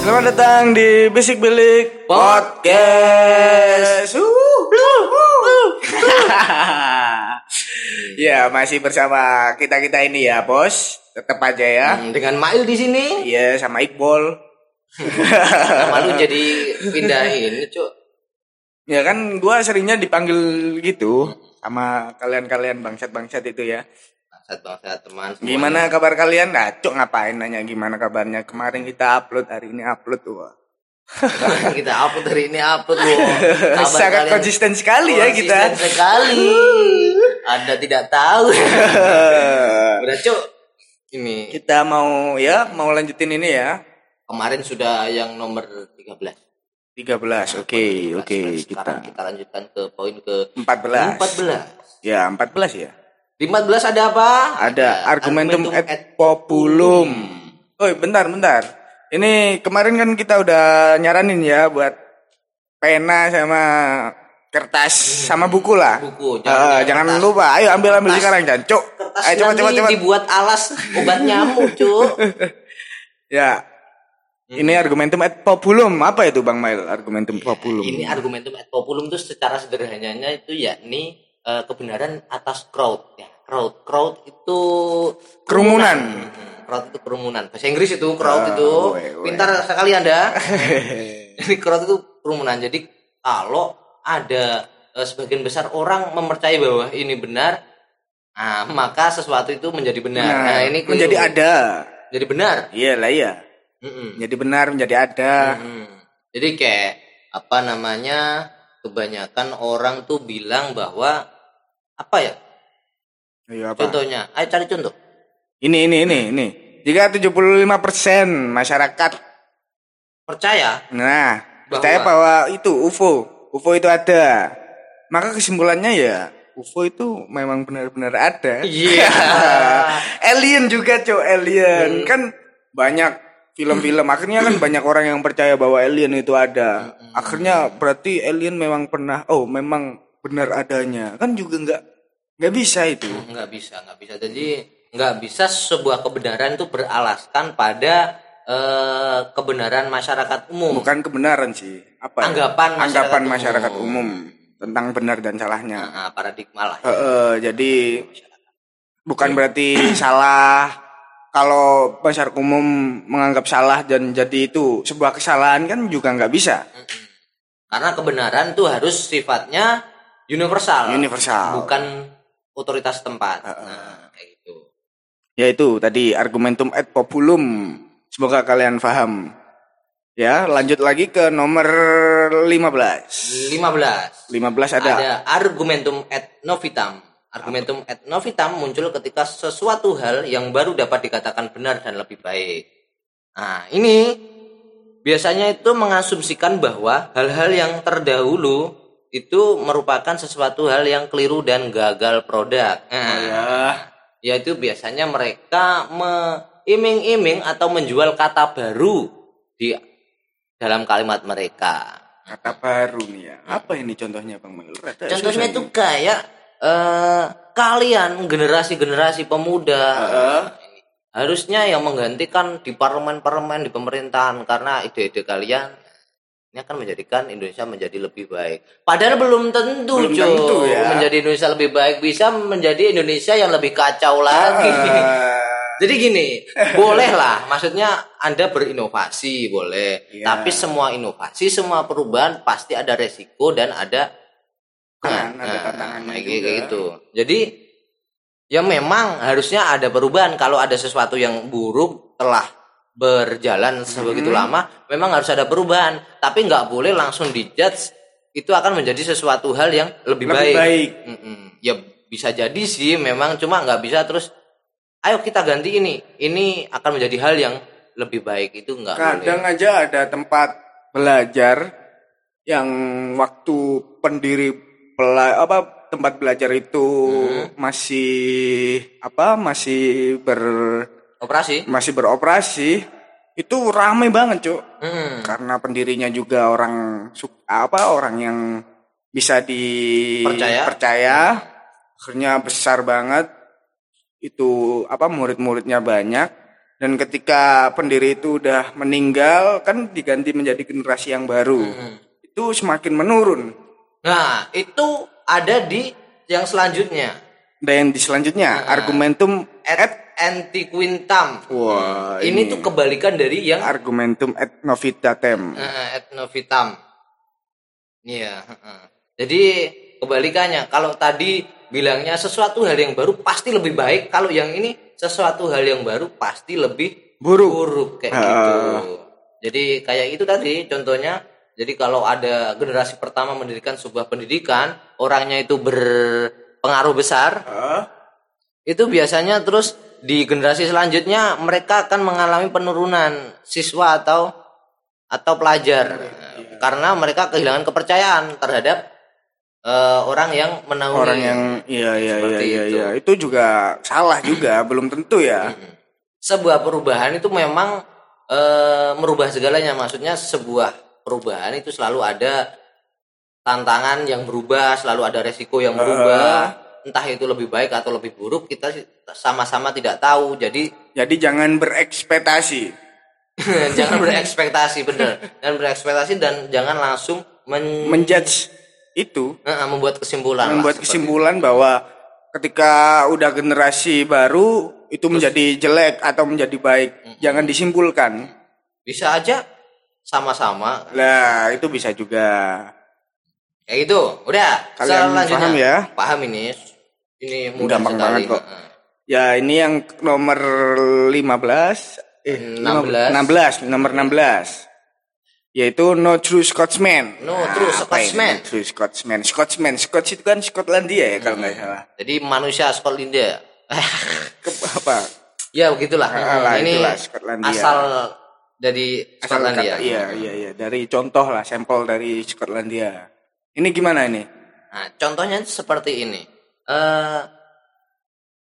Selamat datang di Bisik Bilik Podcast. Uh, uh, uh. ya masih bersama kita kita ini ya bos. Tetap aja ya. Hmm, dengan Mail di sini. Iya sama Iqbal. Malu jadi pindahin, cuk. Ya kan gua seringnya dipanggil gitu sama kalian-kalian bangsat-bangsat itu ya. Bangsat bangsat teman. semuanya. Gimana kabar kalian? Cuk ngapain nanya gimana kabarnya? Kemarin kita upload, hari ini upload tuh. kita upload hari ini upload loh. Kabar Sangat kalian konsisten sekali ya kita. konsisten sekali. Anda tidak tahu. Udah cuk. Ini kita mau ya mau lanjutin ini ya. kemarin sudah yang nomor 13. 13. Oke, oke, Nah, kita kita lanjutkan ke poin ke 14. 14. Ya, 14 ya. Di 14 ada apa? Ada argumentum et populum. Oh, bentar, bentar. Ini kemarin kan kita udah nyaranin ya buat pena sama kertas sama buku lah. Buku, Eh, jangan kertas. lupa. Ayo ambil ambil Kertas. sekarang, Jancuk. Kertas Ayo cepat cepat cepat. dibuat alas obat nyamuk, cuk. Ya. Hmm. Ini argumentum et populum. Apa itu Bang Mail? Argumentum populum. Ini argumentum et populum itu secara sederhananya itu yakni eh, kebenaran atas crowd ya. Crowd, crowd itu Kerumunan. Hmm, Crowd itu kerumunan. Bahasa Inggris itu crowd Ah, itu. weh, weh. Pintar sekali Anda. Ini crowd itu kerumunan. Jadi kalau ada eh, sebagian besar orang mempercayai bahwa ini benar, nah, maka sesuatu itu menjadi benar. Nah, ini keliru. menjadi ada. Jadi benar. Iya lah iya. Mm-mm. Jadi benar menjadi ada. Hmm. Jadi kayak apa namanya kebanyakan orang tuh bilang bahwa apa ya Iya apa? contohnya ayo cari contoh Ini ini ini ini. Jika 75% masyarakat percaya nah Bahwa- percaya bahwa itu UFO, UFO itu ada. Maka kesimpulannya ya UFO itu memang benar-benar ada. iya alien juga, Cok, alien. Kan banyak film-film akhirnya kan banyak orang yang percaya bahwa alien itu ada. Akhirnya berarti alien memang pernah oh, memang benar adanya. Kan juga nggak nggak bisa itu. nggak bisa nggak bisa jadi nggak bisa sebuah kebenaran itu beralaskan pada eh, kebenaran masyarakat umum Bukan kebenaran sih. Apa? ya? Anggapan masyarakat Anggapan umum. masyarakat umum tentang benar dan salahnya. Nah, paradigma lah Eh, eh, jadi bukan berarti salah kalau masyarakat umum menganggap salah dan jadi itu sebuah kesalahan kan juga nggak bisa karena kebenaran tuh harus sifatnya universal. Universal. Bukan otoritas tempat. Nah, kayak gitu. Yaitu tadi argumentum et populum. Semoga kalian paham. Ya lanjut lagi ke nomor 15 15 15 ada, ada argumentum et novitam. Argumentum et novitam muncul ketika sesuatu hal yang baru dapat dikatakan benar dan lebih baik. Nah ini biasanya itu mengasumsikan bahwa hal-hal yang terdahulu itu merupakan sesuatu hal yang keliru dan gagal produk. Nah, ya yaitu biasanya mereka meiming-iming atau menjual kata baru di dalam kalimat mereka. kata baru nih ya. Apa ini contohnya bang Mel Contohnya itu kayak eh, kalian generasi-generasi pemuda. Heeh. harusnya yang menggantikan di parlemen-parlemen di pemerintahan karena ide-ide kalian ini akan menjadikan Indonesia menjadi lebih baik. Padahal belum tentu, Belum Cuk. tentu, ya. menjadi Indonesia lebih baik bisa menjadi Indonesia yang lebih kacau lagi. Ah. Jadi gini, boleh lah, maksudnya Anda berinovasi boleh, Iya. tapi semua inovasi, semua perubahan pasti ada resiko dan ada Kan, ada tantangannya kayak juga. gitu. Jadi ya memang harusnya ada perubahan kalau ada sesuatu yang buruk telah berjalan sebegitu Hmm. lama, memang harus ada perubahan, tapi nggak boleh langsung dijudge itu akan menjadi sesuatu hal yang lebih, Lebih baik. baik. Ya bisa jadi sih, memang cuma nggak bisa terus. Ayo kita ganti ini, ini akan menjadi hal yang lebih baik itu nggak Kadang boleh. aja ada tempat belajar yang waktu pendiri pela, apa tempat belajar itu Hmm. masih apa masih ber Operasi? masih beroperasi itu ramai banget cuk Mm. karena pendirinya juga orang apa orang yang bisa Percaya. dipercaya akhirnya besar banget itu apa murid-muridnya banyak Dan ketika pendiri itu udah meninggal kan diganti menjadi generasi yang baru. Itu semakin menurun. Nah, itu ada di yang selanjutnya. Dan di selanjutnya argumentum Et antiquintam. wah Ini tuh kebalikan dari yang argumentum et novitatem. eh, et novitam. Iya. heeh. Jadi kebalikannya. Kalau tadi bilangnya sesuatu hal yang baru pasti lebih baik. Kalau yang ini sesuatu hal yang baru pasti lebih Buruk. buruk kayak Ah. gitu. Jadi kayak itu tadi contohnya. Jadi kalau ada generasi pertama mendirikan sebuah pendidikan, orangnya itu berpengaruh besar, Hah? itu biasanya terus di generasi selanjutnya mereka akan mengalami penurunan siswa atau atau pelajar. Karena mereka kehilangan kepercayaan terhadap eh, orang yang menaungi. Orang yang iya iya iya iya itu. iya. Itu juga salah juga, belum tentu ya. sebuah perubahan itu memang eh, merubah segalanya. Maksudnya sebuah perubahan itu selalu ada tantangan yang berubah selalu ada resiko yang berubah entah itu lebih baik atau lebih buruk kita sama-sama tidak tahu jadi Jadi jangan berekspektasi. jangan berekspektasi bener dan berekspektasi dan jangan langsung men- Menjudge itu eh, membuat kesimpulan lah, membuat seperti kesimpulan bahwa ketika udah generasi baru itu menjadi jelek atau menjadi baik. Jangan disimpulkan. itu. bisa aja sama-sama Lah, itu bisa juga. kayak gitu udah Kalian paham ya? paham ini ini mudah Gampang sekali banget kok. Ya, ini yang nomor 15 eh 16. 16, nomor 16. Yaitu No True Scotsman. No True apa ini Scotsman. No True Scotsman. Scotsman, Scots itu kan Skotlandia ya kalau nggak salah. jadi manusia Skotlandia Ke, apa? ya begitulah Ah, lah, ini itulah, Skotlandia. asal dari Asal Skotlandia kata- Iya, iya, iya. Dari contoh lah, sampel dari Skotlandia. Ini gimana ini? Nah, contohnya seperti ini. Eh,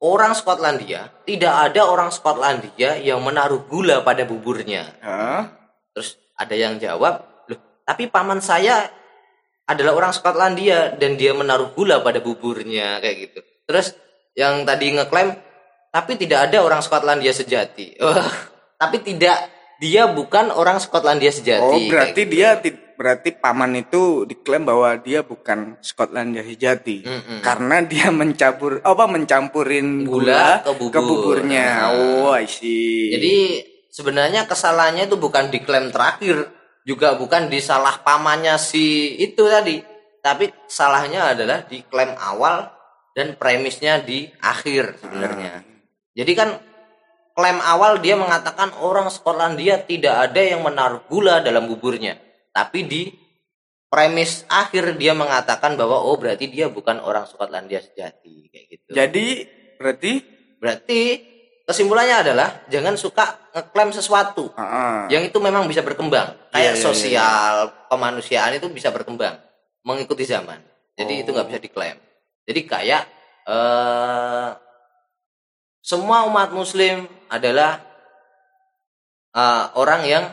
orang Skotlandia, tidak ada orang Skotlandia yang menaruh gula pada buburnya. Hah? Terus ada yang jawab, loh, tapi paman saya adalah orang Skotlandia dan dia menaruh gula pada buburnya kayak gitu. Terus yang tadi ngeklaim, tapi tidak ada orang Skotlandia sejati. Wah, tapi tidak, dia bukan orang Skotlandia sejati. Oh, berarti gitu. dia berarti paman itu diklaim bahwa dia bukan Skotlandia sejati. Mm-mm. Karena dia mencabur apa mencampurin Gula gula, ke bubur. ke buburnya. Nah. Oh, I see. Jadi sebenarnya kesalahannya itu bukan di klaim terakhir, juga bukan di salah pamannya si itu tadi, tapi salahnya adalah di klaim awal dan premisnya di akhir sebenarnya. Jadi kan klaim awal dia mengatakan orang Skotlandia tidak ada yang menaruh gula dalam buburnya, tapi di premis akhir dia mengatakan bahwa oh berarti dia bukan orang Skotlandia sejati kayak gitu. Jadi berarti Berarti kesimpulannya adalah jangan suka ngeklaim sesuatu Ah, ah. yang itu memang bisa berkembang. Iya, Kayak iya, sosial, kemanusiaan itu bisa berkembang mengikuti zaman. Jadi itu nggak Oh. bisa diklaim. Jadi kayak eh semua umat muslim adalah eh, orang yang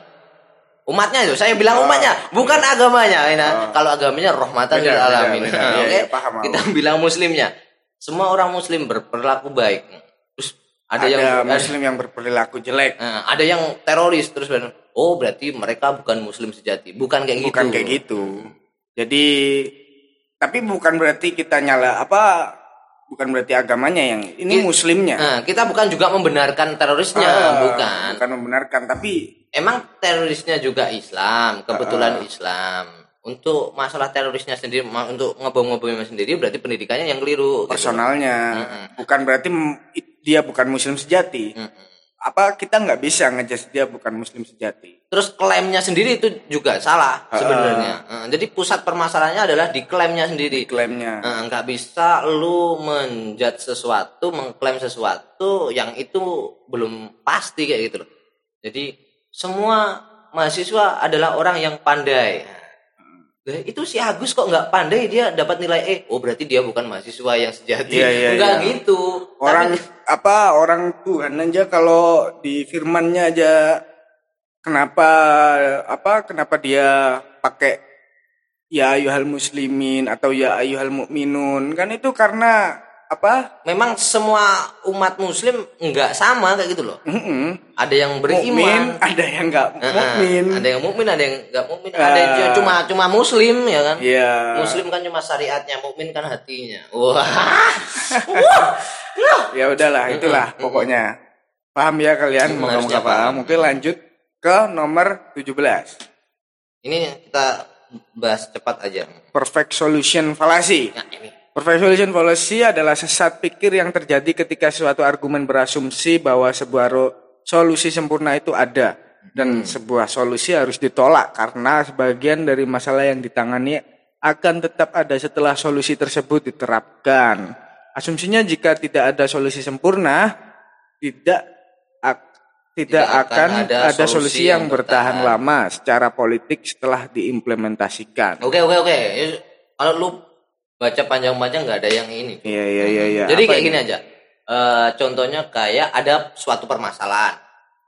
umatnya itu saya bilang umatnya bukan agamanya Nah, kalau agamanya rahmatan lil alamin. Iya, oke? Iya, aku. kita bilang muslimnya. Semua orang muslim berperilaku baik. Terus ada, ada, yang muslim yang berperilaku jelek. Nah, ada yang teroris terus oh berarti mereka bukan muslim sejati. Bukan kayak Bukan gitu. kayak gitu. Jadi tapi bukan berarti kita nyala apa bukan berarti agamanya yang ini Ki- muslimnya. Nah, kita bukan juga membenarkan terorisnya Ah, bukan Bukan membenarkan tapi emang terorisnya juga Islam kebetulan Ah. Islam untuk masalah terorisnya sendiri untuk ngebom-ngebomnya sendiri berarti pendidikannya yang keliru gitu. personalnya Mm-mm. bukan berarti m- i- dia bukan muslim sejati. Mm-mm. Apa kita nggak bisa ngejudge dia bukan muslim sejati? terus klaimnya sendiri itu juga salah Ah. sebenarnya Eh, jadi pusat permasalahannya adalah di klaimnya sendiri Klaimnya. Eh, nggak bisa lu menjat sesuatu mengklaim sesuatu yang itu belum pasti kayak gitu loh jadi semua mahasiswa adalah orang yang pandai Lah, itu si Agus kok nggak pandai dia dapat nilai E. Oh berarti dia bukan mahasiswa yang sejati. Iya, iya, nggak iya. gitu. Orang Tapi- apa orang Tuhan aja kalau di firmannya aja kenapa apa kenapa dia pakai ya ayuhal muslimin atau ya ayuhal mukminun kan itu karena apa memang semua umat muslim nggak sama kayak gitu loh. Mm-mm. Ada yang mukmin beriman, ada yang nggak mukmin ada yang mukmin, ada yang nggak mukmin, ada yang Ah. cuma cuma muslim ya kan. Iya. Muslim kan cuma syariatnya, mukmin kan hatinya. Wah. ya udahlah itulah pokoknya paham ya kalian Mm, mau apa paham. mungkin lanjut ke nomor 17 Ini kita bahas cepat aja. perfect solution fallacy Nah, ini. Solution fallacy adalah sesat pikir yang terjadi ketika suatu argumen berasumsi bahwa sebuah solusi sempurna itu ada dan sebuah solusi harus ditolak karena sebagian dari masalah yang ditangani akan tetap ada setelah solusi tersebut diterapkan. Asumsinya jika tidak ada solusi sempurna, tidak ak- tidak, Tidak akan akan ada ada, solusi solusi yang yang bertahan bertahan. lama secara politik setelah diimplementasikan. Oke oke oke. Kalau lu baca panjang-panjang nggak ada yang ini. Iya iya iya iya. Jadi Apa kayak ini? gini aja. Eh, contohnya kayak ada suatu permasalahan.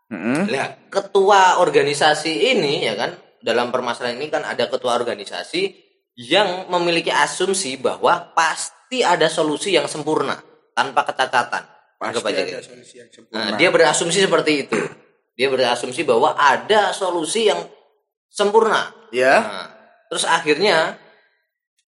Mm-mm. Nah, ketua organisasi ini ya kan dalam permasalahan ini kan ada ketua organisasi yang memiliki asumsi bahwa pasti ada solusi yang sempurna tanpa. Anggap Pasti aja ada gitu. solusi yang Nah, sempurna. dia berasumsi seperti itu. Dia berasumsi bahwa ada solusi yang sempurna. ya. Nah, terus akhirnya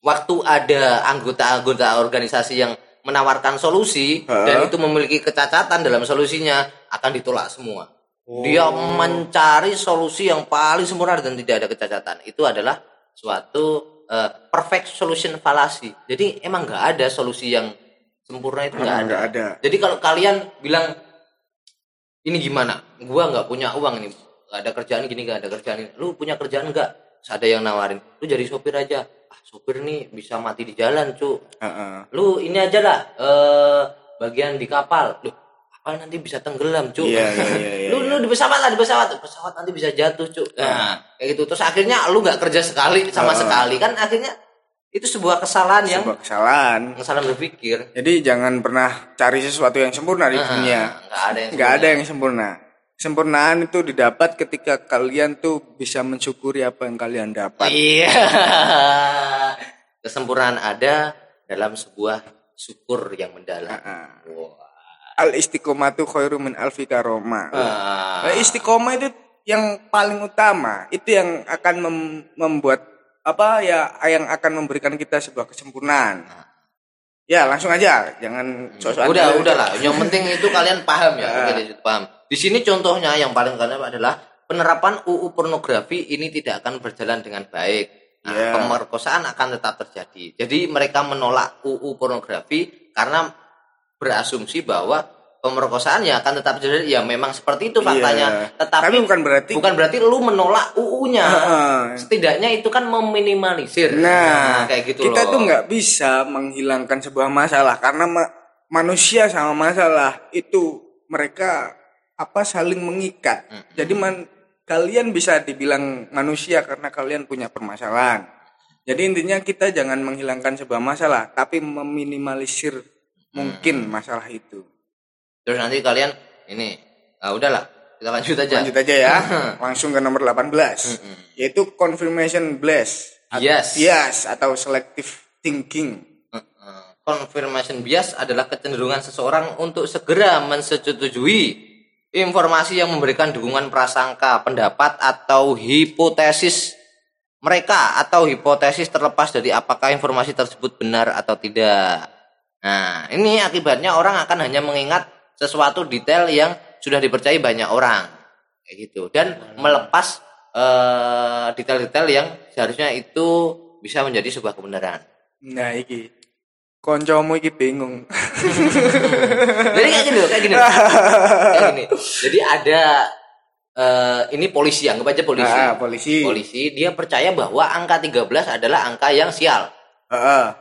waktu ada anggota-anggota organisasi yang menawarkan solusi Heeh. dan itu memiliki kecacatan dalam solusinya akan ditolak semua. Oh. Dia mencari solusi yang paling sempurna dan tidak ada kecacatan. Itu adalah suatu eh, perfect solution fallacy. Jadi emang nggak ada solusi yang sempurna itu nggak ada. ada. Jadi kalau kalian bilang ini gimana? Gua nggak punya uang ini, nggak ada kerjaan gini, nggak ada kerjaan ini. Lu punya kerjaan nggak? Terus ada yang nawarin, lu jadi sopir aja. Ah, sopir nih bisa mati di jalan, cu. Heeh. Lu ini aja lah, eh bagian di kapal. Loh, kapal nanti bisa tenggelam, cu. Iya, iya, iya, iya, lu, lu di pesawat lah, di pesawat. Pesawat nanti bisa jatuh, cu. Nah, kayak gitu. Terus akhirnya lu nggak kerja sekali sama Heeh. sekali kan akhirnya itu sebuah kesalahan yang Sebuah kesalahan. kesalahan berpikir. Jadi jangan pernah cari sesuatu yang sempurna di dunia. Nggak ada yang Nggak ada yang sempurna. Kesempurnaan itu didapat ketika kalian tuh bisa mensyukuri apa yang kalian dapat. Iya. Kesempurnaan ada dalam sebuah syukur yang mendalam. Wah. Al istiqomatu khairu min alfi karoma. Ah. Nah, istiqomah itu yang paling utama. Itu yang akan mem- membuat apa ya yang akan memberikan kita sebuah kesempurnaan. Ya, langsung aja, jangan sok-sokan. udah, udah lah. Yang penting itu kalian paham ya. Deh, paham. Di sini contohnya yang paling kalian adalah penerapan UU pornografi ini tidak akan berjalan dengan baik. Nah, Iya. pemerkosaan akan tetap terjadi. Jadi mereka menolak UU pornografi karena berasumsi bahwa pemerkosaan ya akan tetap terjadi. Ya memang seperti itu faktanya. Iya. Tetapi Tapi bukan berarti bukan berarti lu menolak UU-nya. Heeh. Setidaknya itu kan meminimalisir. Nah, kayak gitu kita loh. tuh nggak bisa menghilangkan sebuah masalah karena ma- manusia sama masalah itu mereka apa saling mengikat. Jadi man- kalian bisa dibilang manusia karena kalian punya permasalahan. Jadi intinya kita jangan menghilangkan sebuah masalah, tapi meminimalisir mungkin masalah itu. Terus nanti kalian ini, ah udahlah, kita lanjut aja. Lanjut aja ya, langsung ke nomor 18, yaitu confirmation bias. Bias. Bias atau selective thinking. Confirmation bias adalah kecenderungan seseorang untuk segera mensetujui informasi yang memberikan dukungan prasangka, pendapat atau hipotesis mereka atau hipotesis terlepas dari apakah informasi tersebut benar atau tidak. Nah, ini akibatnya orang akan hanya mengingat sesuatu detail yang sudah dipercayai banyak orang. Kayak gitu. Dan melepas eh, detail-detail yang seharusnya itu bisa menjadi sebuah kebenaran. Nah, iki. Koncomu iki bingung. Jadi kayak gini loh, kayak gini. loh. kayak gini. Jadi ada eh, ini polisi, anggap aja polisi. Ah, polisi. Polisi dia percaya bahwa angka 13 adalah angka yang sial. Heeh.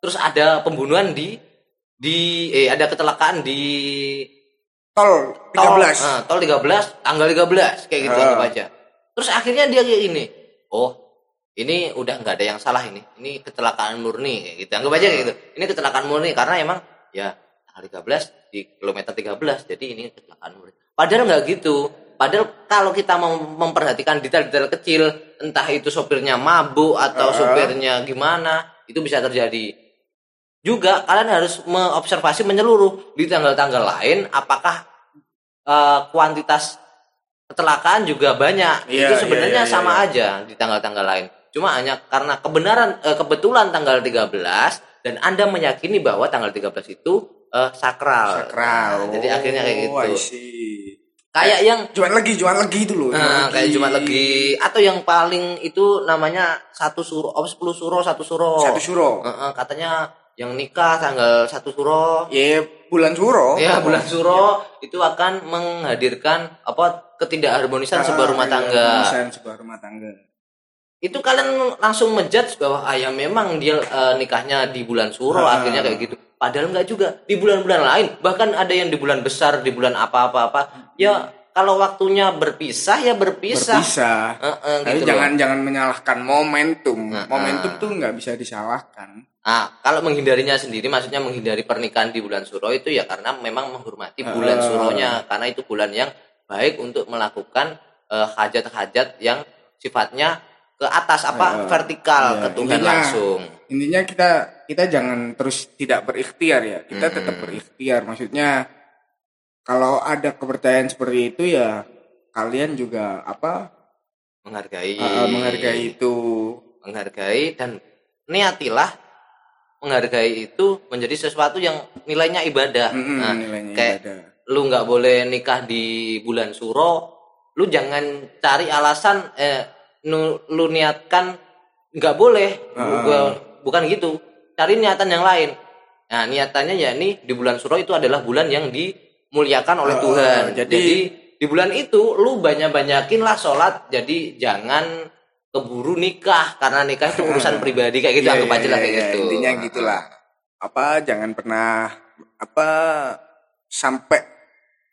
Terus ada pembunuhan di di eh ada kecelakaan di Tol tol 13. eh, tol 13 tanggal 13 kayak gitu Ah. anggap aja. Terus akhirnya dia kayak gini. Oh, ini udah nggak ada yang salah ini. Ini kecelakaan murni kayak gitu. Anggap aja kayak gitu. Ini kecelakaan murni karena emang ya tanggal 13 di kilometer 13 jadi ini kecelakaan murni. Padahal nggak gitu. Padahal kalau kita mau memperhatikan detail-detail kecil, entah itu sopirnya mabuk atau Ah. sopirnya gimana, itu bisa terjadi. Juga kalian harus mengobservasi menyeluruh di tanggal-tanggal lain apakah uh, kuantitas kecelakaan juga banyak. Iya, itu sebenarnya iya, iya, sama iya. aja di tanggal-tanggal lain. Cuma hanya karena kebenaran eh, kebetulan tanggal 13 dan anda meyakini bahwa tanggal 13 itu eh, sakral, sakral. Nah, jadi akhirnya kayak Oh, gitu see. kayak yang jual lagi jual lagi itu loh Nah, kayak cuma lagi. Atau yang paling itu namanya satu suro, oh, sepuluh suro, satu suro. satu suro. Eh, eh, katanya yang nikah tanggal satu suro, ya bulan suro ya bulan suro itu akan menghadirkan apa ketidakharmonisan sebuah rumah Ah, tangga. sebuah rumah tangga Itu kalian langsung menjudge bahwa ah ya memang dia eh, nikahnya di bulan suro Ah. akhirnya kayak gitu. Padahal enggak juga di bulan-bulan lain, bahkan ada yang di bulan besar, di bulan apa-apa-apa. Ya kalau waktunya berpisah ya berpisah. berpisah eh, Tapi gitu loh. jangan jangan menyalahkan momentum Nah, momentum ah. tuh nggak bisa disalahkan Nah, kalau menghindarinya sendiri, maksudnya menghindari pernikahan di bulan suro itu ya karena memang menghormati bulan Ah. suronya, karena itu bulan yang baik untuk melakukan eh, hajat-hajat yang sifatnya ke atas apa Ah, vertikal iya. ke Tuhan Intinya- langsung. intinya kita kita jangan terus tidak berikhtiar ya kita Mm-mm. tetap berikhtiar maksudnya kalau ada kepercayaan seperti itu ya kalian juga apa Menghargai, uh, menghargai itu menghargai dan niatilah menghargai itu menjadi sesuatu yang nilainya ibadah. Mm-mm, Nah, nilainya kayak ibadah. lu nggak boleh nikah di bulan suro lu jangan cari alasan eh nu, lu niatkan nggak boleh Ah. gua- bukan gitu cari niatan yang lain nah niatannya ya ini di bulan suro itu adalah bulan yang dimuliakan oleh Ah, Tuhan jadi- jadi, di bulan itu lu banyak banyakin lah sholat jadi jangan keburu nikah karena nikah itu urusan pribadi kayak gitu Iya, anggap iya, aja lah kayak iya, gitu intinya gitulah apa jangan pernah apa sampai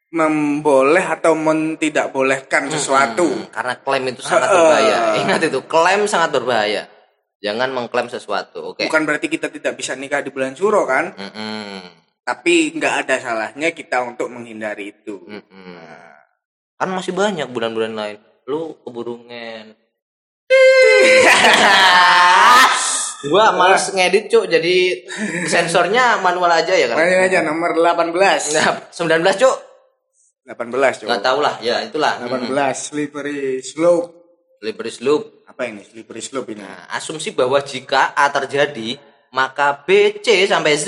memboleh atau men tidak bolehkan sesuatu Hmm, karena klaim itu sangat berbahaya. Ingat itu, klaim sangat berbahaya. Jangan mengklaim sesuatu. Oke. bukan berarti kita tidak bisa nikah di bulan suro kan Mm-mm. tapi nggak ada salahnya kita untuk menghindari itu Mm-mm. Kan masih banyak bulan-bulan lain. Lu keburungan. Gua males ngedit, Cuk. Jadi sensornya manual aja ya kan. Lanjut aja nomor 18 Nah, 19, Cuk. 18 coba Nggak tahu lah. Ya, itulah. 18 slippery slope Slippery slope. apa ini slippery slope ini Nah, asumsi bahwa jika A terjadi, maka B, C sampai Z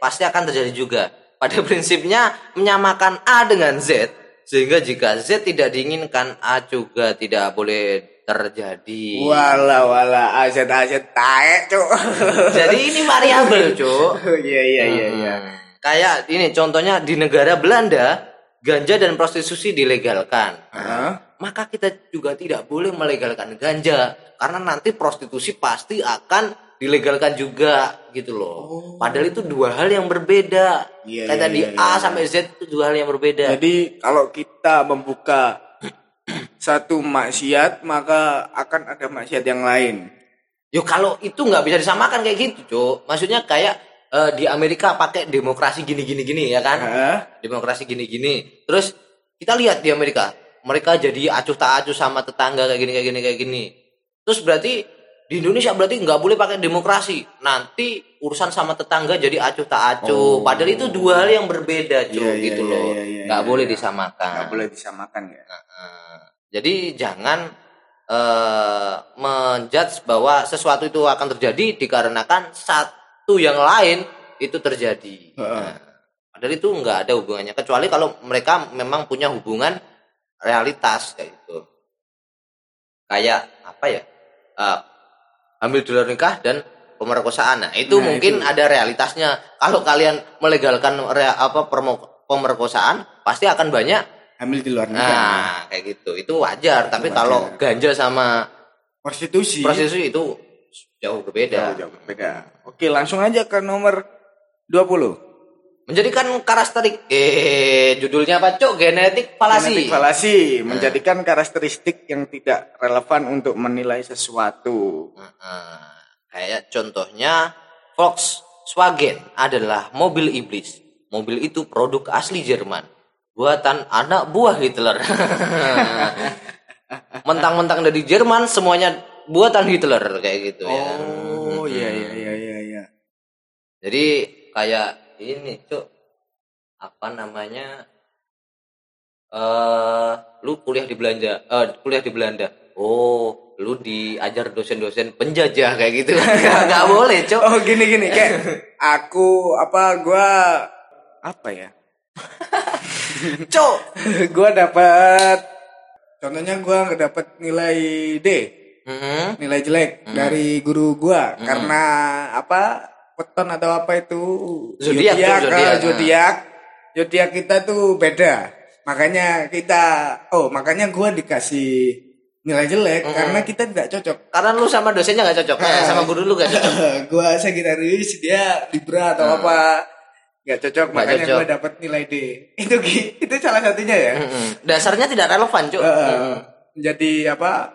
pasti akan terjadi juga. Pada prinsipnya menyamakan A dengan Z, sehingga jika Z tidak diinginkan, A juga tidak boleh terjadi. wala wala azet azet taek cuk Jadi ini variabel, Cuk. iya iya iya iya Hmm. Kayak ini contohnya di negara Belanda, ganja dan prostitusi dilegalkan. Hah? maka kita juga tidak boleh melegalkan ganja karena nanti prostitusi pasti akan dilegalkan juga gitu loh. Padahal itu dua hal yang berbeda. Oh. Iya, Kayak iya, tadi iya, A iya. sampai Z itu dua hal yang berbeda. jadi kalau kita membuka satu maksiat maka akan ada maksiat yang lain Yo kalau itu nggak bisa disamakan kayak gitu, Cuk. Maksudnya kayak eh, di Amerika pakai demokrasi gini-gini gini ya kan? Hah? Demokrasi gini-gini. Terus kita lihat di Amerika, mereka jadi acuh tak acuh sama tetangga kayak gini kayak gini kayak gini. Terus berarti di Indonesia berarti nggak boleh pakai demokrasi. Nanti urusan sama tetangga jadi acuh tak acuh. Oh. Padahal itu dua hal yang berbeda, Cuk, Iya, iya, gitu iya, loh. iya, iya, nggak boleh disamakan. nggak boleh disamakan ya Nah, jadi jangan eh menjudge bahwa sesuatu itu akan terjadi dikarenakan satu yang lain itu terjadi. Nah, padahal itu nggak ada hubungannya kecuali kalau mereka memang punya hubungan realitas kayak itu. Kayak apa ya? Eh, ambil di luar nikah dan pemerkosaan. Nah, itu Nah, mungkin itu. ada realitasnya. Kalau kalian melegalkan rea- apa permo- pemerkosaan, pasti akan banyak hamil di luar nikah Nah, kayak gitu. Itu wajar, tapi wajar. kalau ganja sama prostitusi prostitusi itu jauh berbeda. jauh, jauh berbeda oke langsung aja ke nomor 20 Menjadikan karakteristik eh judulnya apa, Cuk? Genetik falasi. Genetik falasi menjadikan karakteristik yang tidak relevan untuk menilai sesuatu. Heeh. kayak contohnya Volkswagen adalah mobil iblis. Mobil itu produk asli Jerman. Buatan anak buah Hitler. Mentang-mentang dari Jerman semuanya buatan Hitler kayak gitu ya. Oh iya iya iya iya iya. Jadi kayak ini, Cuk. Apa namanya? Eh, lu kuliah di Belanda, eh kuliah di Belanda. Oh, lu diajar dosen-dosen penjajah kayak gitu. Nggak boleh, Cuk. Oh gini gini kayak aku apa gua apa ya? Cuk. gua dapat contohnya gua nggak dapat nilai D, Mhm. nilai jelek dari guru gua karena apa? Weton atau apa itu? Zodiak Zodiak, zodiak. zodiak. Zodiak kita tuh beda. Makanya kita oh, makanya gua dikasih nilai jelek karena kita tidak cocok. Karena lu sama dosennya nggak cocok, eh, sama guru lu nggak cocok. gua Sagittarius dia Libra atau apa nggak cocok. Nggak makanya cocok. gua dapat nilai D. Itu itu salah satunya ya. Dasarnya tidak relevan, Cuk. Eh, jadi apa?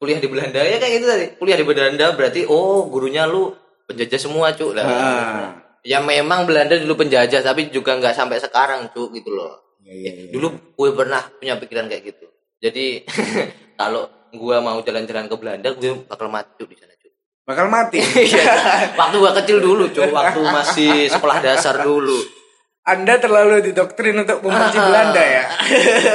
Kuliah di Belanda ya kayak gitu tadi. Kuliah di Belanda berarti oh gurunya lu penjajah semua cuk lah. Ah. ya memang Belanda dulu penjajah tapi juga nggak sampai sekarang cuk gitu loh. Iya, iya, iya. dulu gue pernah punya pikiran kayak gitu. Jadi kalau gua mau jalan-jalan ke Belanda gue bakal mati di sana bakal mati. Iya, waktu gua kecil dulu cuk. Waktu masih sekolah dasar dulu. Anda terlalu didoktrin untuk membenci Belanda ya?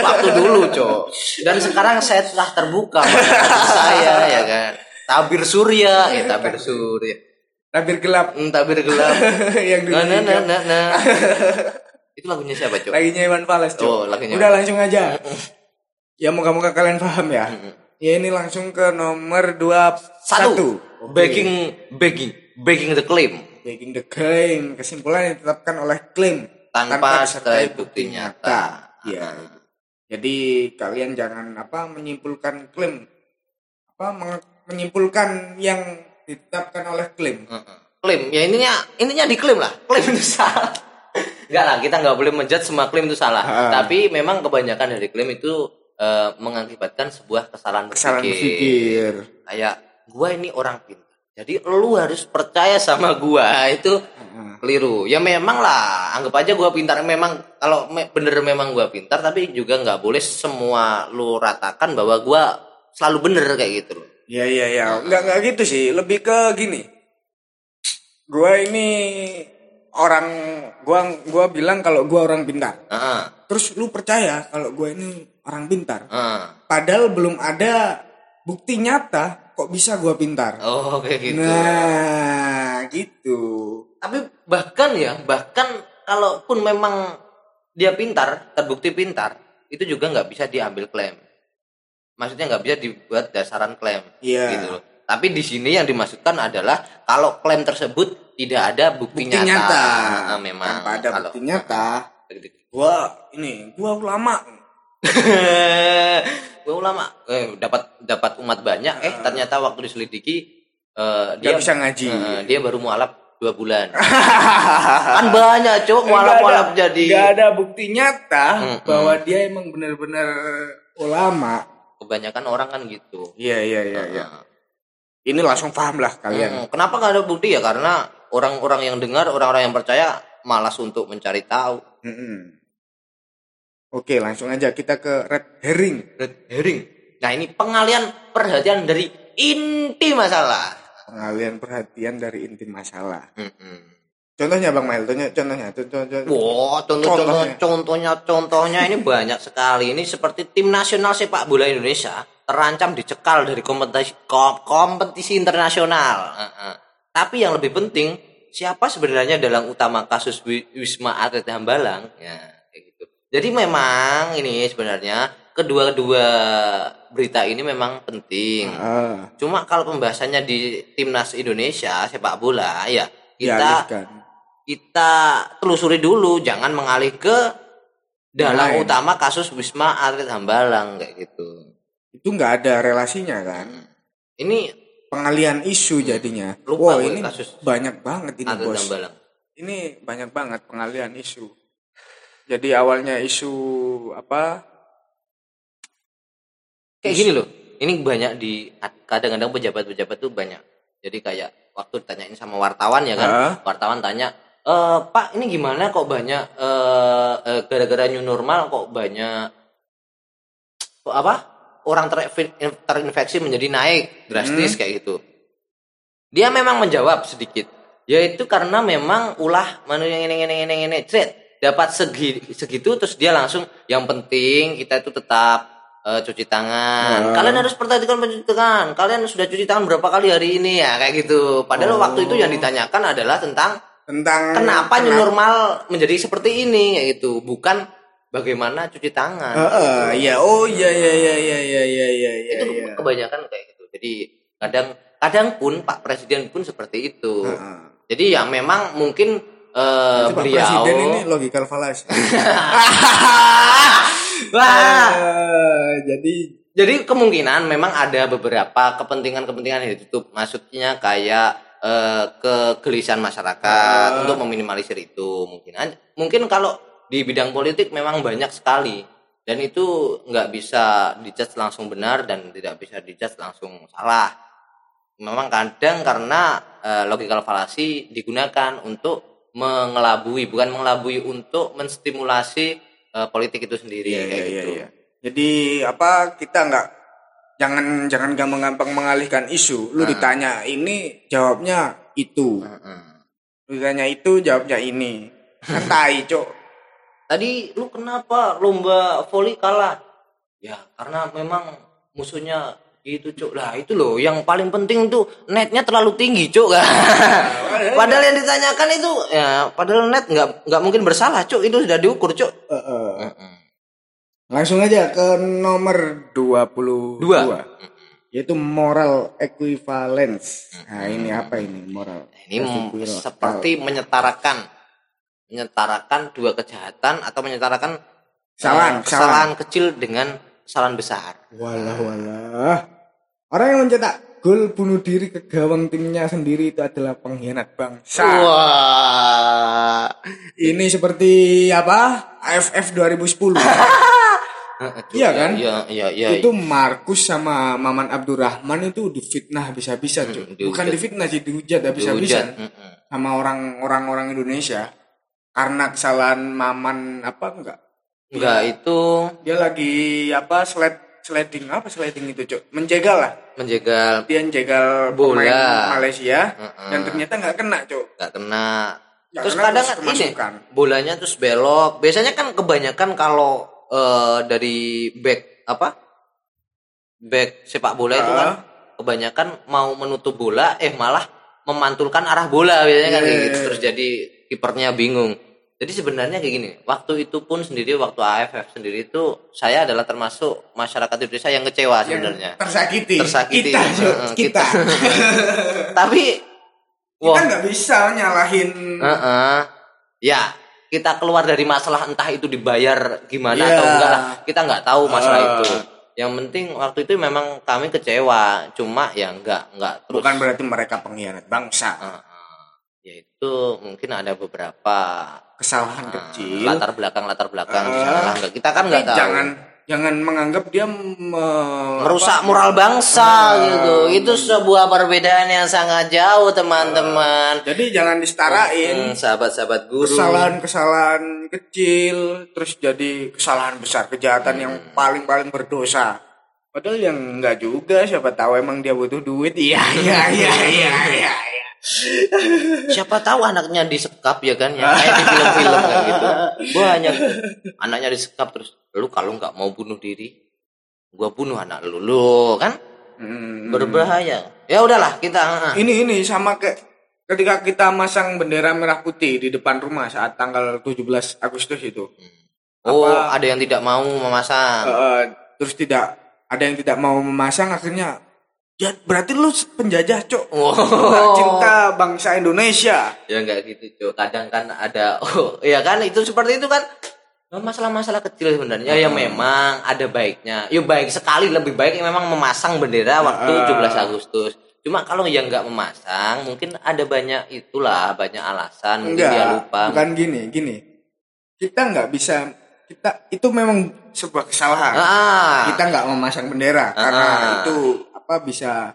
Waktu dulu cok dan sekarang saya telah terbuka saya ya kan. Tabir surya. Ya tabir surya. Tabir gelap. Hmm, tabir gelap. Yang dulu nah nah nah nah, itu lagunya siapa cok laginya Iwan Fals Cok. Oh, laginya udah langsung aja. Ya moga-moga kalian paham ya. Ya ini langsung ke nomor dua satu Oke. begging begging begging the claim Breaking the claim kesimpulan yang ditetapkan oleh klaim Tanpa disertai sertai bukti nyata. Iya. Jadi kalian jangan apa menyimpulkan klaim apa menyimpulkan yang ditetapkan oleh klaim. Klaim ya intinya intinya diklaim lah klaim itu salah Enggak lah kita nggak boleh menjudge semua klaim itu salah Ah. tapi memang kebanyakan dari klaim itu eh, mengakibatkan sebuah kesalahan Kesalahan berpikir. kayak gua ini orang pintar jadi lu harus percaya sama gua itu keliru ya memang lah anggap aja gua pintar memang kalau me- bener memang gua pintar tapi juga nggak boleh semua lu ratakan bahwa gua selalu bener kayak gitu loh Iya iya iya, enggak enggak gitu sih, lebih ke gini. Gua ini orang gua gua bilang kalau gua orang pintar. Heeh, Terus lu percaya kalau gua ini orang pintar. heeh. Padahal belum ada bukti nyata kok bisa gua pintar. oh kayak gitu Nah, gitu. tapi bahkan ya bahkan kalaupun memang dia pintar terbukti pintar itu juga nggak bisa diambil klaim maksudnya nggak bisa dibuat dasaran klaim Iya. gitu loh tapi di sini yang dimaksudkan adalah kalau klaim tersebut tidak ada bukti, Bukti nyata. Ah, memang Tanpa ada kalau bukti nyata. Gua ini, gua ulama. Gue ulama eh, dapat dapat umat banyak eh ternyata waktu diselidiki Gak dia bisa ngaji. eh, dia baru mualaf dua bulan kan banyak cuk mualaf mualaf jadi nggak ada bukti nyata Mm-mm. bahwa dia emang benar-benar ulama. kebanyakan orang kan gitu Iya iya iya iya. Nah, Ini langsung paham lah kalian. hmm, kenapa nggak ada bukti ya karena orang-orang yang dengar orang-orang yang percaya malas untuk mencari tahu Mm-mm. Oke, langsung aja kita ke red herring. red herring nah ini pengalian perhatian dari inti masalah Pengalian perhatian dari inti masalah. Mm-mm. Contohnya Bang Mail, contohnya, contohnya, contohnya. Wah, contoh, contoh, Contohnya. contohnya, contohnya ini banyak sekali. Ini seperti tim nasional sepak bola Indonesia terancam dicekal dari kompetisi kom- kompetisi internasional. Tapi yang lebih penting, siapa sebenarnya dalam utama kasus Wi- Wisma Atlet Hambalang? Ya. Jadi memang ini sebenarnya kedua-dua berita ini memang penting. Ah, Cuma kalau pembahasannya di timnas Indonesia sepak bola, ya kita dialihkan. kita telusuri dulu jangan mengalih ke dalam Lain. utama kasus Wisma Atlet Hambalang kayak gitu. Itu nggak ada relasinya kan? Ini Pengalian isu jadinya. Lupa Wow, ini kasus banyak banget ini Atlet bos. Hambalang. Ini banyak banget pengalian isu. Jadi awalnya isu apa? Kayak gini loh. Ini banyak di kadang-kadang pejabat-pejabat tuh banyak. Jadi kayak waktu ditanyain sama wartawan ya kan, Hah? wartawan tanya, e, Pak ini gimana kok banyak eh, eh, gara-gara new normal kok banyak kok apa orang ter- terinfeksi menjadi naik drastis kayak gitu. Dia memang menjawab sedikit. Yaitu karena memang ulah manu yang ini ini ini ini cet dapat segi segitu terus dia langsung yang penting kita itu tetap uh, cuci tangan. Hmm. Kalian harus perhatikan cuci tangan. Kalian sudah cuci tangan berapa kali hari ini ya kayak gitu. Padahal oh. waktu itu yang ditanyakan adalah tentang tentang kenapa new normal menjadi seperti ini kayak gitu. Bukan bagaimana cuci tangan. Uh, uh, gitu. Iya. oh iya iya iya iya iya iya iya. iya itu ya. kebanyakan kayak gitu. Jadi kadang kadang pun Pak Presiden pun seperti itu. Uh, uh. Jadi ya memang mungkin Nanti Pak beliau Presiden ini logical fallacy. Wah. Eh, jadi Jadi kemungkinan memang ada beberapa kepentingan-kepentingan yang ditutup. Maksudnya kayak eh, kegelisahan masyarakat Ah. untuk meminimalisir itu. Mungkin aja- mungkin kalau di bidang politik memang banyak sekali dan itu nggak bisa dijudge langsung benar dan tidak bisa dijudge langsung salah. Memang kadang karena eh, logical fallacy digunakan untuk mengelabui, bukan mengelabui untuk menstimulasi eh, politik itu sendiri Iya, kayak iya, iya, gitu. iya. Jadi apa kita nggak jangan jangan gampang-gampang mengalihkan isu. Lu Ah. ditanya ini jawabnya itu. Heeh. Lu ditanya itu jawabnya ini. Kan tai, Cok. Tadi lu kenapa lomba voli kalah? Ya karena memang musuhnya gitu cuk lah itu loh yang paling penting tuh netnya terlalu tinggi cuk padahal yang ditanyakan itu ya padahal net nggak nggak mungkin bersalah cuk itu sudah diukur cuk Heeh. Heeh. Langsung aja ke nomor 22. Dua. Yaitu moral equivalence. Nah, ini apa ini moral? ini m- equivalence? seperti menyetarakan menyetarakan dua kejahatan atau menyetarakan Kesalahan, eh, kesalahan kecil dengan kesalahan besar Walah walah. Orang yang mencetak gol bunuh diri ke gawang timnya sendiri itu adalah pengkhianat bangsa. wah Ini seperti apa? AFF 2010. Iya kan? iya iya iya itu Markus sama Maman Abdurrahman itu difitnah habis-habisan, Cuk. Hmm, dihujat. Bukan difitnah sih, dihujat habis-habisan Mm-mm. sama orang orang-orang Indonesia karena kesalahan Maman apa enggak? Enggak itu Dia lagi apa sled sliding apa sliding itu, Cuk? Menjegal lah. menjegal Dia menjegal Bola. Malaysia Heeh. dan ternyata nggak kena, Cuk. nggak kena. Nggak terus kena, kadang terus kan ini bolanya terus belok. Biasanya kan kebanyakan kalau eh, dari back apa? Back sepak bola itu kan kebanyakan mau menutup bola eh malah memantulkan arah bola biasanya kan kayak iya, gitu. iya. Terus jadi kipernya bingung. Jadi sebenarnya kayak gini, waktu itu pun sendiri waktu AFF sendiri itu saya adalah termasuk masyarakat Indonesia yang kecewa sebenarnya. tersakiti. Tersakiti. Kita. Heeh, kita. Tapi kita wah, nggak bisa nyalahin Heeh. Ya, kita keluar dari masalah entah itu dibayar gimana Iya. atau enggak lah. Kita nggak tahu masalah Ah. itu. Yang penting waktu itu memang kami kecewa, cuma ya enggak enggak terus. bukan berarti mereka pengkhianat bangsa. Heeh. Ya itu mungkin ada beberapa Kesalahan eh, kecil. latar belakang latar belakang salah enggak. Kita kan nggak tahu. jangan jangan menganggap dia me- merusak apa, moral bangsa Ah. gitu. Itu sebuah perbedaan yang sangat jauh, teman-teman. Jadi jangan disetarain sahabat-sahabat guru. kesalahan-kesalahan kecil terus jadi kesalahan besar kejahatan yang Hmm. paling-paling berdosa. Padahal yang enggak juga siapa tahu emang dia butuh duit. Iya iya iya iya iya. Siapa tahu anaknya disekap ya kan ya kayak di film-film kayak gitu. Banyak. Anaknya disekap terus lu kalau nggak mau bunuh diri gua bunuh anak lu. Lu kan? Hmm. berbahaya. Ya udahlah kita ah, Ini ini sama kayak ketika kita masang bendera merah putih di depan rumah saat tanggal 17 Agustus itu. oh Apa- ada yang tidak mau memasang. Eh, terus tidak ada yang tidak mau memasang akhirnya ya berarti lu penjajah cok nggak cinta bangsa Indonesia. Ya nggak gitu Cok. kadang kan ada oh ya kan itu seperti itu kan. Masalah-masalah kecil sebenarnya. Ya memang ada baiknya. Ya baik sekali lebih baik memang memasang bendera waktu Ah. 17 Agustus. Cuma kalau yang nggak memasang mungkin ada banyak itulah banyak alasan mungkin dia lupa. bukan gini gini. Kita nggak bisa kita itu memang sebuah kesalahan ah kita nggak memasang bendera karena Ah. itu apa bisa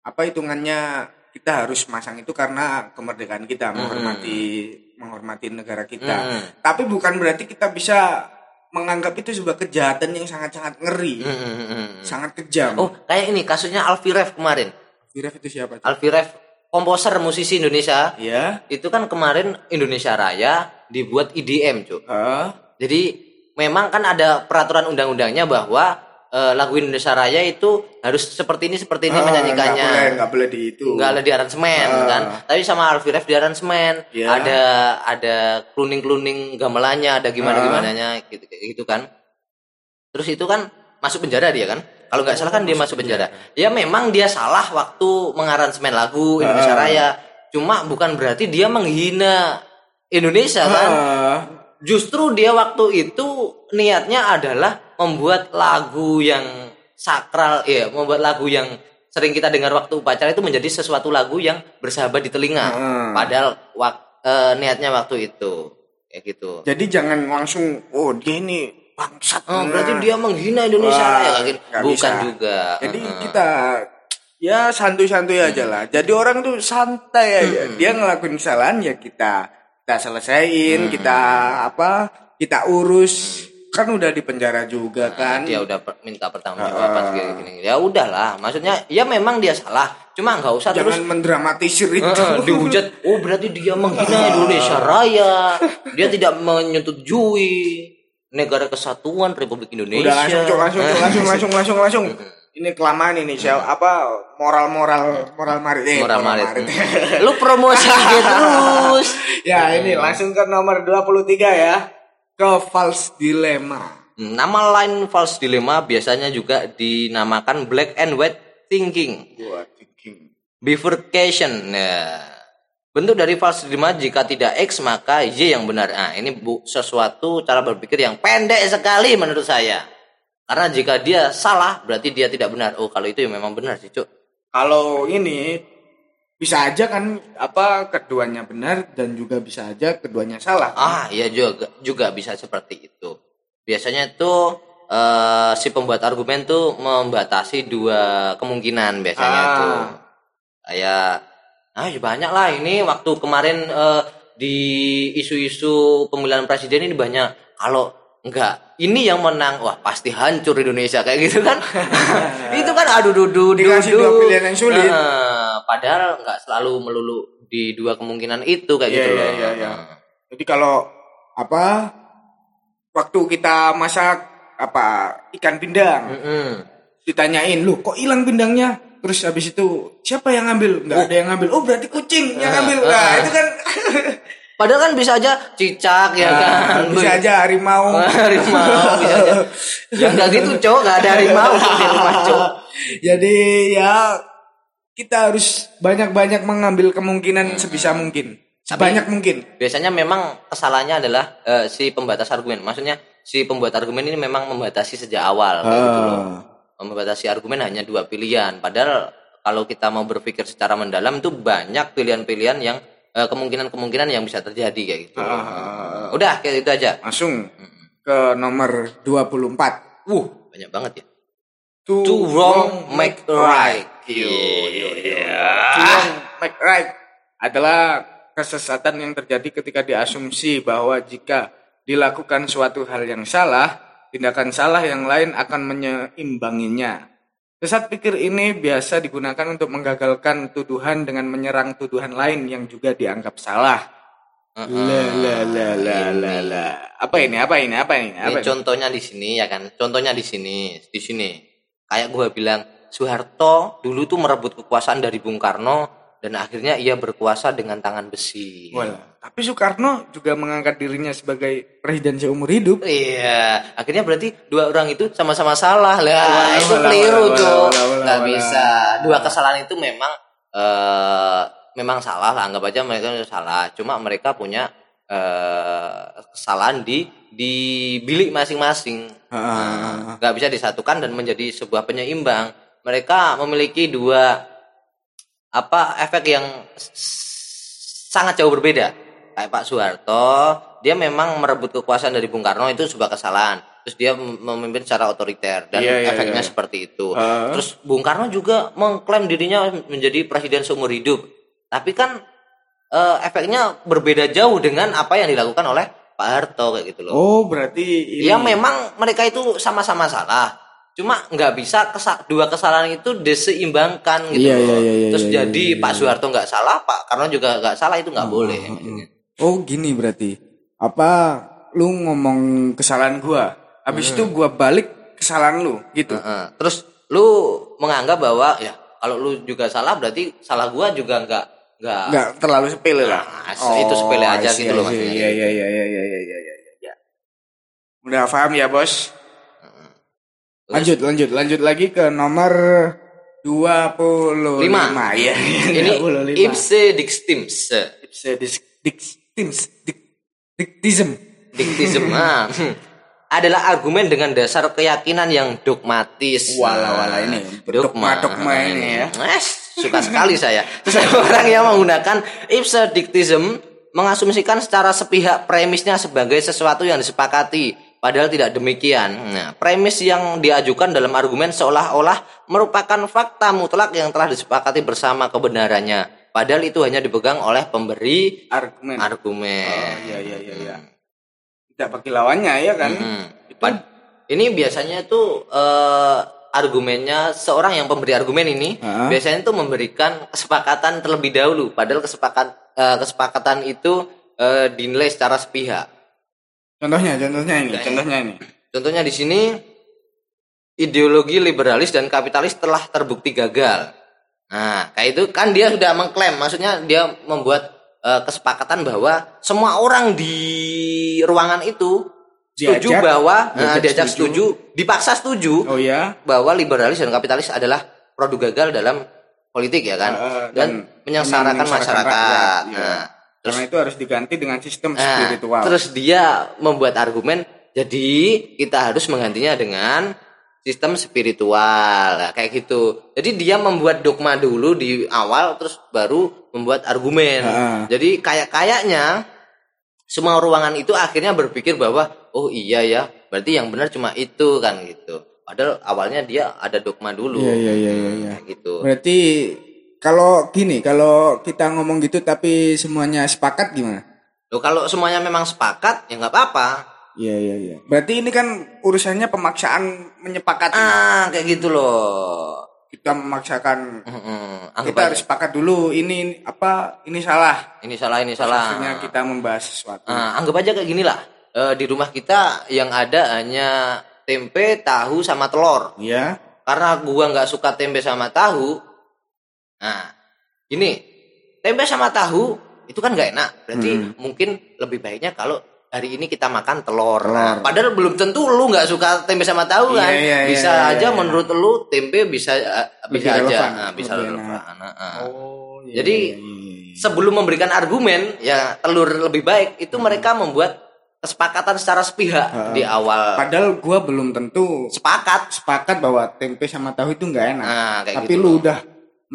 apa hitungannya kita harus masang itu karena kemerdekaan kita menghormati menghormati negara kita Hmm. tapi bukan berarti kita bisa menganggap itu sebuah kejahatan yang sangat-sangat ngeri Hmm, hmm, hmm, hmm. sangat kejam oh kayak ini kasusnya Alfie Rev kemarin Viraf itu siapa? Alfie Rev komposer musisi Indonesia Ya. itu kan kemarin Indonesia Raya dibuat IDM, Cuk. Heeh. Jadi memang kan ada peraturan undang-undangnya bahwa eh, lagu Indonesia Raya itu harus seperti ini seperti ini Ah, menyanyikannya. Nggak boleh, nggak boleh di itu. Enggak ada di aransemen Ah. kan. Tapi sama Alfi Ref di aransemen. Iya. Ada ada kluning-kluning gamelannya, ada gimana-gimananya gitu kayak gitu kan. Terus itu kan masuk penjara dia kan. Kalau nggak salah kan dia masuk penjara. Ya memang dia salah waktu mengaransemen lagu Indonesia Ah. Raya. Cuma bukan berarti dia menghina Indonesia kan. Justru dia waktu itu niatnya adalah membuat lagu yang sakral, ya, membuat lagu yang sering kita dengar waktu upacara itu menjadi sesuatu lagu yang bersahabat di telinga. Hmm. Padahal wak- eh, niatnya waktu itu kayak gitu. Jadi jangan langsung oh dia ini bangsat. Oh, berarti Nah. dia menghina Indonesia Wah, Raya kayak gitu. Bukan bisa. juga. Jadi Heeh. kita ya santuy-santuy aja lah. Jadi orang tuh santai aja. Dia ngelakuin kesalahan ya kita kita selesaiin, kita apa? Kita urus. Kan udah di penjara juga kan. dia udah per- minta pertanggungjawaban gini, gini. Ya udahlah, maksudnya ya memang dia salah. Cuma nggak usah terus Jangan mendramatisir itu. Dihujat oh berarti dia menghina Indonesia Raya dia tidak menyetujui negara kesatuan Republik Indonesia Udah langsung langsung langsung langsung langsung langsung. Ini kelamaan ini siapa apa moral-moral moral marit. Eh, Moral marit. lu promosi dia terus. Ya ini langsung ke nomor 23 ya. Ke false dilemma. nama lain false dilemma biasanya juga dinamakan black and white thinking. Thinking. bifurcation. Nah bentuk dari false dilemma jika tidak X maka Y yang benar. Nah ini bu, sesuatu cara berpikir yang pendek sekali menurut saya karena jika dia salah berarti dia tidak benar. Oh kalau itu ya memang benar sih cuk. Kalau ini bisa aja kan apa keduanya benar dan juga bisa aja keduanya salah. ah iya juga juga bisa seperti itu. Biasanya itu eh, si pembuat argumen tuh membatasi dua kemungkinan biasanya Ah. tuh. Kayak ah ya banyak lah ini waktu kemarin eh, di isu-isu pemilihan presiden ini banyak. Kalau enggak. Ini yang menang. Wah pasti hancur Indonesia kayak gitu kan? Itu kan aduh dudu Dikasih dua pilihan yang sulit. padahal enggak selalu melulu di dua kemungkinan itu kayak Iya, gitu iya, loh. iya, iya. Jadi kalau apa waktu kita masak apa ikan pindang. Mm-mm. ditanyain lu kok hilang pindangnya? Terus habis itu siapa yang ngambil? Nggak ada yang ngambil. Oh berarti kucing yang ngambil. Nah itu kan Padahal kan bisa aja cicak ya kan. bisa aja harimau harimau bisa aja. Ya enggak gitu, Cok. Enggak ada harimau di rumah, Cok. jadi ya kita harus banyak-banyak mengambil kemungkinan sebisa mungkin sebanyak mungkin Biasanya memang kesalahannya adalah eh, si pembatas argumen. Maksudnya si pembuat argumen ini memang membatasi sejak awal kayak gitu loh. Membatasi argumen hanya dua pilihan. Padahal kalau kita mau berpikir secara mendalam itu banyak pilihan-pilihan yang kemungkinan-kemungkinan yang bisa terjadi kayak gitu. Ah. Udah kayak gitu aja. langsung ke nomor 24 Wuh, banyak banget ya. to, To wrong make right. Yo, yo, yo. To wrong make right adalah kesesatan yang terjadi ketika diasumsi bahwa jika dilakukan suatu hal yang salah, tindakan salah yang lain akan menyeimbanginya. Sesat pikir ini biasa digunakan untuk menggagalkan tuduhan dengan menyerang tuduhan lain yang juga dianggap salah. La la la la la la. Apa ini? Apa ini? Apa ini? Ini Apa ini? contohnya di sini ya kan. Contohnya di sini, di sini. Kayak gua bilang Soeharto dulu tuh merebut kekuasaan dari Bung Karno dan akhirnya ia berkuasa dengan tangan besi. Well, tapi Soekarno juga mengangkat dirinya sebagai presiden seumur hidup. Iya, akhirnya berarti dua orang itu sama-sama salah lah. Wala, itu keliru tuh, nggak bisa. Dua kesalahan itu memang eh memang salah lah. Anggap aja mereka salah. Cuma mereka punya eh kesalahan di di bilik masing-masing. Ah. nggak bisa disatukan dan menjadi sebuah penyeimbang. Mereka memiliki dua apa efek yang sangat jauh berbeda. Kayak Pak Soeharto, dia memang merebut kekuasaan dari Bung Karno itu sebuah kesalahan. Terus dia mem- memimpin secara otoriter dan Iya, iya, efeknya iya. seperti itu. Ah. Terus Bung Karno juga mengklaim dirinya menjadi presiden seumur hidup. Tapi kan eh, efeknya berbeda jauh dengan apa yang dilakukan oleh Pak Harto kayak gitu loh. Oh, berarti ini. Ya memang mereka itu sama-sama salah. Cuma nggak bisa kesa- dua kesalahan itu diseimbangkan gitu Iya, loh. iya, iya, iya, terus iya, jadi iya, Pak Soeharto nggak salah Pak Karno juga nggak salah itu nggak boleh Oh gini berarti. Apa lu ngomong kesalahan gua, habis itu gua balik kesalahan lu gitu. Heeh. terus lu menganggap bahwa ya kalau lu juga salah berarti salah gua juga nggak nggak Nggak terlalu sepele lah. Nah, itu sepele aja I see, gitu loh. Iya iya iya iya iya iya iya iya. iya. Udah paham ya, Bos? Lanjut lanjut lanjut lagi ke nomor 25. lima Iya. ini 25. ipse dictims Ipse dictims dik- diktism. diktism ah, adalah argumen dengan dasar keyakinan yang dogmatis Wala wala ini dogma dogma ini ya. Eh, suka sekali saya terus orang yang menggunakan ipse dictism mengasumsikan secara sepihak premisnya sebagai sesuatu yang disepakati padahal tidak demikian nah, premis yang diajukan dalam argumen seolah-olah merupakan fakta mutlak yang telah disepakati bersama kebenarannya padahal itu hanya dipegang oleh pemberi Argumen. argumen Oh iya iya iya iya. Tidak bagi lawannya ya kan? Hmm. Pad- ini biasanya itu eh, argumennya seorang yang pemberi argumen ini Ah. biasanya itu memberikan kesepakatan terlebih dahulu padahal kesepakat eh, kesepakatan itu eh, dinilai secara sepihak. Contohnya contohnya ini, contohnya ini. Contohnya di sini ideologi liberalis dan kapitalis telah terbukti gagal. Nah, kayak itu kan dia sudah mengklaim, maksudnya dia membuat eh, kesepakatan bahwa semua orang di ruangan itu setuju Diajak, bahwa diajak nah, diajak setuju. setuju, dipaksa setuju Oh ya. bahwa liberalis dan kapitalis adalah produk gagal dalam politik ya kan Eh, eh, dan, menyengsarakan masyarakat. rakyat, iya. Nah, Karena itu harus diganti dengan sistem Nah, spiritual. terus dia membuat argumen, jadi kita harus menggantinya dengan sistem spiritual, Nah, kayak gitu. Jadi dia membuat dogma dulu di awal, terus baru membuat argumen. Ah. Jadi kayak kayaknya semua ruangan itu akhirnya berpikir bahwa oh iya ya, berarti yang benar cuma itu kan gitu. Padahal awalnya dia ada dogma dulu. Iya iya iya iya. iya. Gitu. Berarti kalau gini, kalau kita ngomong gitu tapi semuanya sepakat gimana? Loh, kalau semuanya memang sepakat ya nggak apa-apa. Iya iya iya. Berarti ini kan urusannya pemaksaan menyepakati. Ah, kayak gitu loh. Kita memaksakan Mm-mm. Anggap kita aja. harus sepakat dulu ini apa ini salah. ini salah ini salah. Maksudnya kita membahas sesuatu. Nah, anggap aja kayak gini lah. Eh, di rumah kita yang ada hanya tempe, tahu sama telur. Iya. Karena gua nggak suka tempe sama tahu. Nah, ini tempe sama tahu itu kan nggak enak. Berarti mungkin lebih baiknya kalau hari ini kita makan telur. Nah, padahal belum tentu lu nggak suka tempe sama tahu Iya, kan. iya, iya, bisa iya, aja iya. menurut lu tempe bisa eh, Lebih bisa aja relevan, Nah, bisa lebih relevan. enak. Nah, nah. Oh, Jadi sebelum memberikan argumen ya telur lebih baik itu mereka membuat kesepakatan secara sepihak di awal padahal gua belum tentu sepakat sepakat bahwa tempe sama tahu itu nggak enak. nah kayak tapi gitu lu loh. udah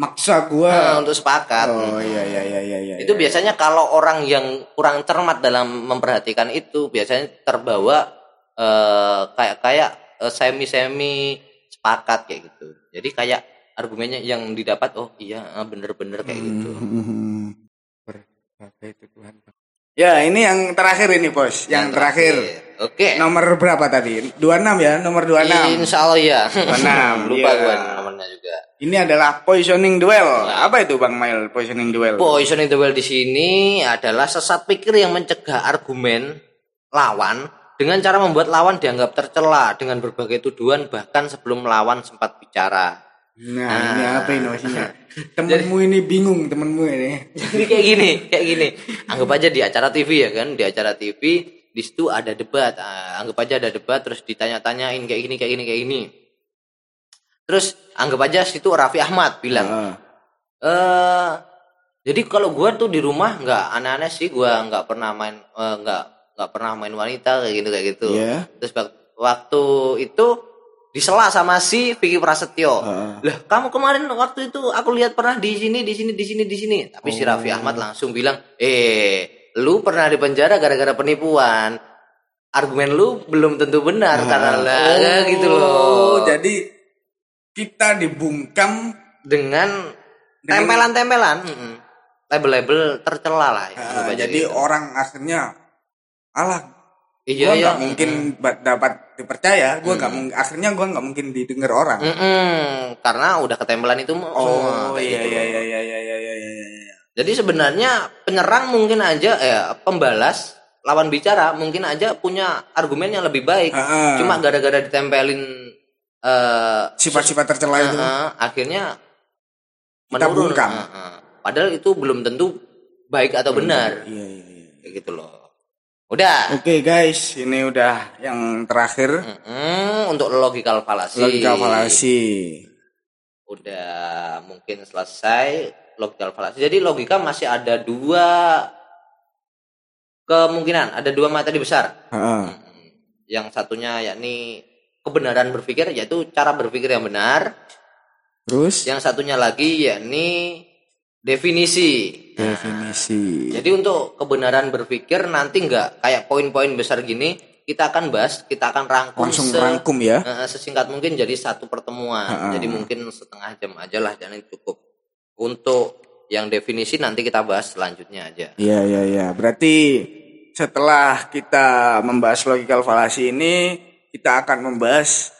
maksa gua. Nah, untuk sepakat oh iya iya iya iya iya. itu biasanya kalau orang yang kurang cermat dalam memperhatikan itu biasanya terbawa eh, kayak kayak semi semi sepakat kayak gitu jadi kayak argumennya yang didapat oh iya eh, bener-bener kayak gitu Hmm. Berbagai itu Tuhan. Ya, ini yang terakhir ini, Bos. Yang, terakhir. Oke Nomor berapa tadi? 26 ya, nomor 26. Insya Allah ya. 26, Lupa iya. gua nomornya juga. Ini adalah positioning duel. Apa itu Bang Mail positioning duel? Positioning the well di sini adalah sesat pikir yang mencegah argumen lawan dengan cara membuat lawan dianggap tercela dengan berbagai tuduhan bahkan sebelum lawan sempat bicara. Nah, ini apa inovasinya? Temenmu ini bingung, temenmu ini. Jadi kayak gini, kayak gini. Anggap aja di acara TV ya kan, di acara TV di situ ada debat. Ah, anggap aja ada debat terus ditanya-tanyain kayak gini, kayak gini, kayak gini. Terus anggap aja situ Raffi Ahmad bilang, Ah. eh jadi kalau gua tuh di rumah nggak aneh-aneh sih gua nggak pernah main eh, nggak nggak pernah main wanita kayak gitu kayak gitu Iya. terus wak- waktu itu disela sama si Vicky Prasetyo Heeh. lah kamu kemarin waktu itu aku lihat pernah di sini di sini di sini di sini tapi si Raffi Ahmad langsung bilang eh lu pernah di penjara gara-gara penipuan argumen lu belum tentu benar karena lah gitu loh Oh, jadi kita dibungkam dengan tempelan-tempelan label-label tercela lah ya, Ah, jadi gitu. orang akhirnya alah Iya, Gua iya. nggak mungkin ba- dapat dipercaya. Gua nggak mung- akhirnya gua nggak mungkin didengar orang. Mm-mm, karena udah ketempelan itu Oh iya gitu. iya iya iya iya iya iya iya. Jadi sebenarnya penyerang mungkin aja eh pembalas lawan bicara mungkin aja punya argumen yang lebih baik. Ah, ah. Cuma gara-gara ditempelin eh Sifat-sifat tercela itu. eh, eh, akhirnya Kita menurun. bungkam. Eh. Padahal itu belum tentu baik atau benar. Iya iya iya. Kayak gitu loh. Udah. Oke guys, ini udah yang terakhir Mm-mm, untuk logical fallacy. logika falasi. Udah mungkin selesai logical fallacy. Jadi logika masih ada dua kemungkinan, ada dua materi besar. Mm-mm. Yang satunya yakni kebenaran berpikir yaitu cara berpikir yang benar. Terus Yang satunya lagi yakni definisi. Nah, definisi. Jadi untuk kebenaran berpikir nanti nggak kayak poin-poin besar gini kita akan bahas, kita akan rangkum Langsung se- rangkum ya. sesingkat mungkin jadi satu pertemuan. Ha-ha. Jadi mungkin setengah jam aja lah jangan cukup. Untuk yang definisi nanti kita bahas selanjutnya aja. Iya iya iya. Berarti setelah kita membahas logical fallacy ini, kita akan membahas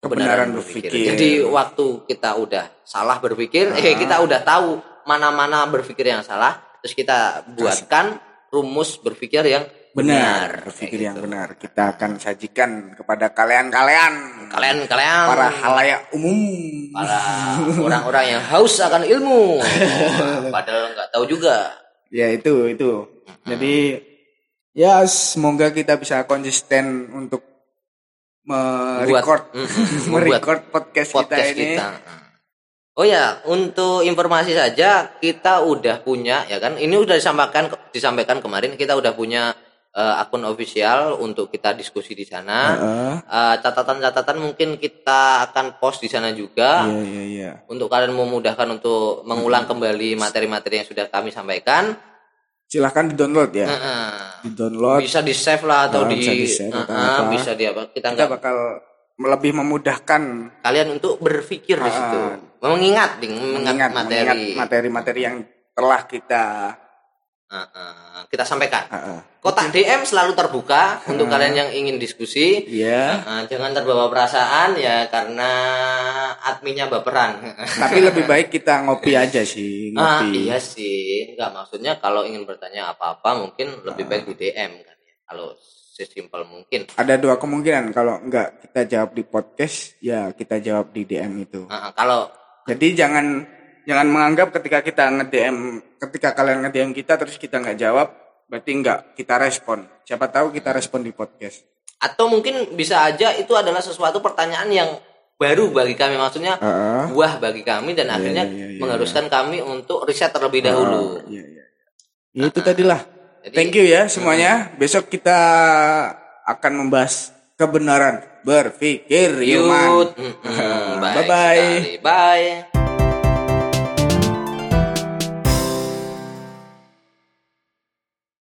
kebenaran berpikir. Jadi waktu kita udah salah berpikir, eh kita udah tahu mana-mana berpikir yang salah, terus kita buatkan rumus berpikir yang benar, berpikir Kayak yang gitu. benar. Kita akan sajikan kepada kalian-kalian, Kalian kalian para halayak umum. para orang-orang yang haus akan ilmu. Padahal nggak tahu juga. Ya itu itu. Jadi ya semoga kita bisa konsisten untuk merecord merecord podcast, podcast kita ini. kita. Oh ya, untuk informasi saja kita udah punya ya kan. Ini udah disampaikan disampaikan kemarin kita udah punya eh, akun official untuk kita diskusi di sana. Heeh. Eh, catatan-catatan mungkin kita akan post di sana juga Iya iya iya. untuk kalian memudahkan untuk mengulang kembali materi-materi yang sudah kami sampaikan. Silahkan di-download ya. Heeh. Di-download. Bisa di save lah atau Nah, di, bisa di-save atau apa. bisa di apa? Kita Kita nggak bakal lebih memudahkan kalian untuk berpikir di Ah. situ, mengingat, mengingat mengingat materi. mengingat materi-materi yang telah kita Kita sampaikan. Heeh. Kotak DM selalu terbuka untuk kalian yang ingin diskusi. Iya. Heeh, jangan terbawa perasaan ya karena adminnya baperan. Tapi lebih baik kita ngopi aja sih, Ah, ngopi. iya sih, enggak maksudnya kalau ingin bertanya apa-apa mungkin lebih baik di DM kan ya. Kalau sesimpel mungkin. Ada dua kemungkinan kalau nggak kita jawab di podcast, ya kita jawab di DM itu. Heeh, kalau Jadi jangan jangan menganggap ketika kita nge-DM, ketika kalian nge-DM kita terus kita nggak jawab, berarti nggak kita respon. Siapa tahu kita respon di podcast. atau mungkin bisa aja itu adalah sesuatu pertanyaan yang baru bagi kami maksudnya Heeh. buah bagi kami dan akhirnya iya, iya, mengharuskan kami untuk riset terlebih dahulu. Iya, iya. Ya itu tadilah. Jadi- Thank you ya semuanya. Besok kita akan membahas kebenaran berpikir. Yuman. Mm, mm, baik Bye-bye. sekali. Bye.